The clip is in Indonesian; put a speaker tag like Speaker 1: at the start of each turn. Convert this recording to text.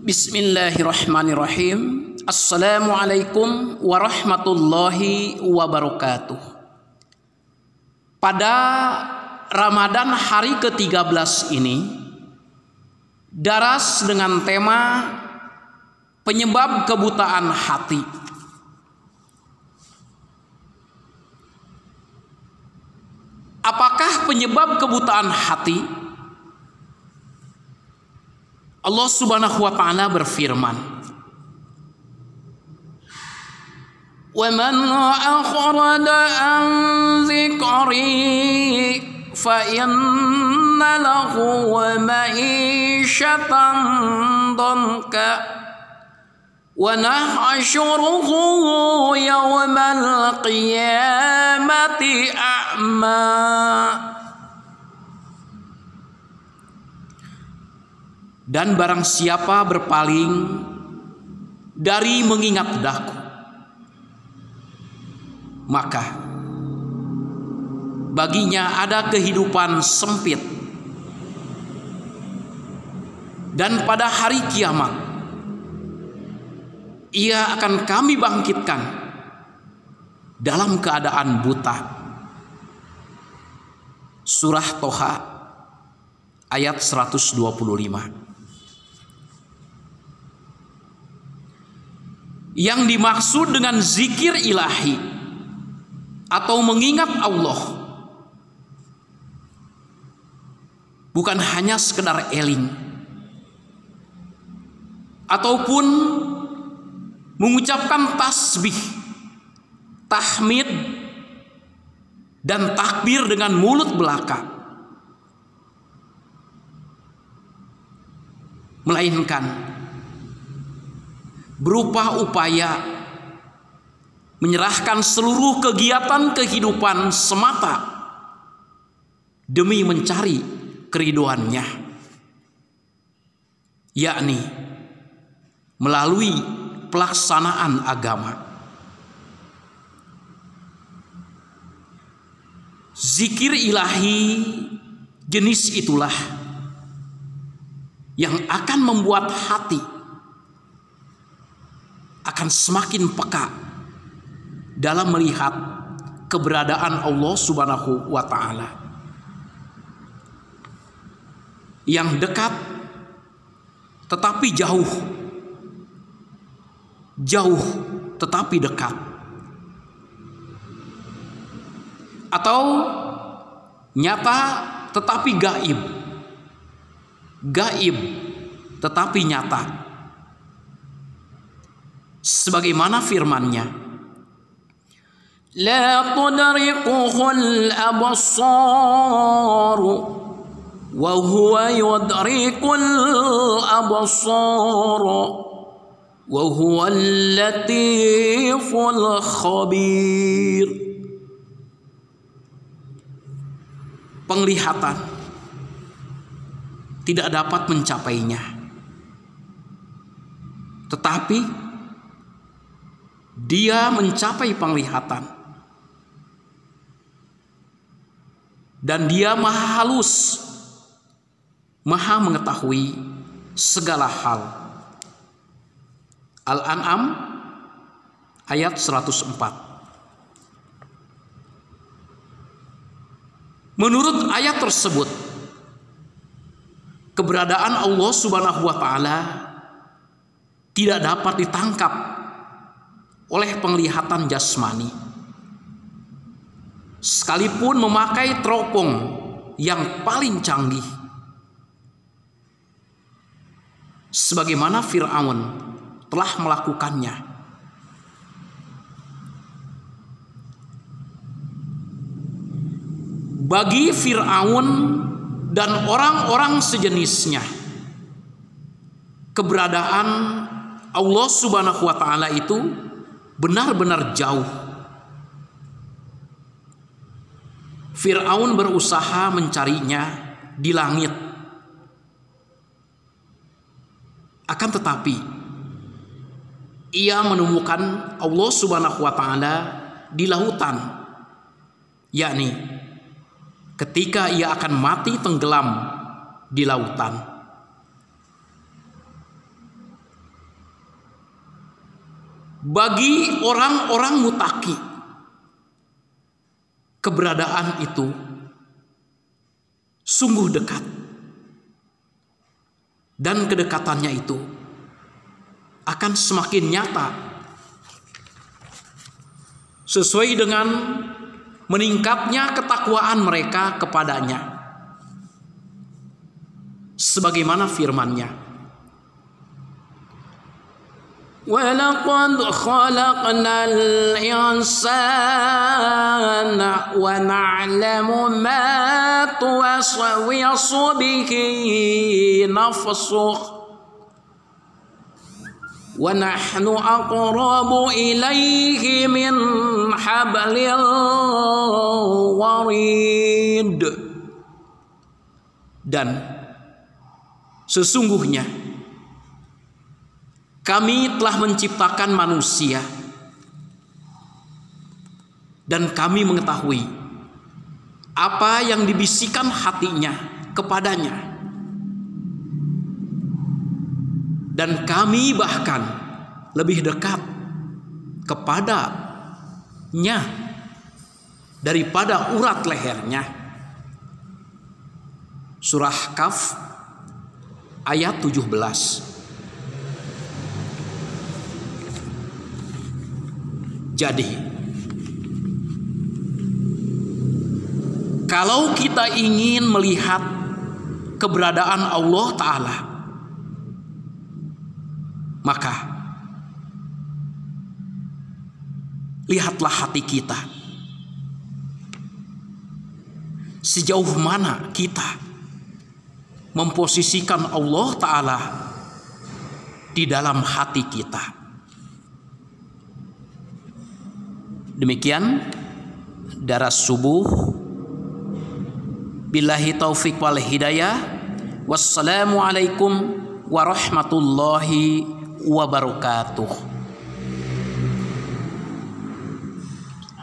Speaker 1: Bismillahirrahmanirrahim. Assalamualaikum warahmatullahi wabarakatuh. Pada Ramadan hari ke-13 ini daras dengan tema penyebab kebutaan hati. Apakah penyebab kebutaan hati? Allah Subhanahu wa taala berfirman, وَمَنْ أَخْرَجَ عَنْ ذِكْرِي فَإِنَّ لَهُ مَعِيشَةً ضَنْكًا ونحشره يوم القيامة أعمى Dan barang siapa berpaling dari mengingat daku Maka baginya ada kehidupan sempit Dan pada hari kiamat ia akan kami bangkitkan dalam keadaan buta. Surah Toha ayat 125. Yang dimaksud dengan zikir ilahi atau mengingat Allah bukan hanya sekedar eling ataupun mengucapkan tasbih, tahmid, dan takbir dengan mulut belaka. Melainkan berupa upaya menyerahkan seluruh kegiatan kehidupan semata demi mencari keriduannya yakni melalui pelaksanaan agama. Zikir ilahi jenis itulah yang akan membuat hati akan semakin peka dalam melihat keberadaan Allah Subhanahu wa taala. Yang dekat tetapi jauh jauh tetapi dekat. Atau nyata tetapi gaib. Gaib tetapi nyata Sebagaimana firman-Nya, La tudrikuhul absar wa huwa yudrikul absar وهو اللطيف الخبير penglihatan tidak dapat mencapainya tetapi dia mencapai penglihatan. Dan dia maha halus. Maha mengetahui segala hal. Al-An'am ayat 104. Menurut ayat tersebut, keberadaan Allah Subhanahu wa taala tidak dapat ditangkap oleh penglihatan jasmani. Sekalipun memakai teropong yang paling canggih. Sebagaimana Firaun telah melakukannya. Bagi Firaun dan orang-orang sejenisnya, keberadaan Allah Subhanahu wa Ta'ala itu benar-benar jauh. Firaun berusaha mencarinya di langit, akan tetapi ia menemukan Allah Subhanahu wa taala di lautan yakni ketika ia akan mati tenggelam di lautan bagi orang-orang mutaki. Keberadaan itu sungguh dekat. Dan kedekatannya itu akan semakin nyata. Sesuai dengan meningkatnya ketakwaan mereka kepadanya. Sebagaimana firman-Nya
Speaker 2: ولقد خلقنا الإنسان ونعلم ما توسوس به نفسه. ونحن أقرب إليه من حبل الوريد.
Speaker 1: Dan sesungguhnya kami telah menciptakan manusia dan kami mengetahui apa yang dibisikkan hatinya kepadanya. Dan kami bahkan lebih dekat kepadanya daripada urat lehernya. Surah Kaf ayat 17. Jadi, kalau kita ingin melihat keberadaan Allah Ta'ala, maka lihatlah hati kita. Sejauh mana kita memposisikan Allah Ta'ala di dalam hati kita. Demikian daras subuh. Billahi taufik wal hidayah. Wassalamualaikum warahmatullahi wabarakatuh.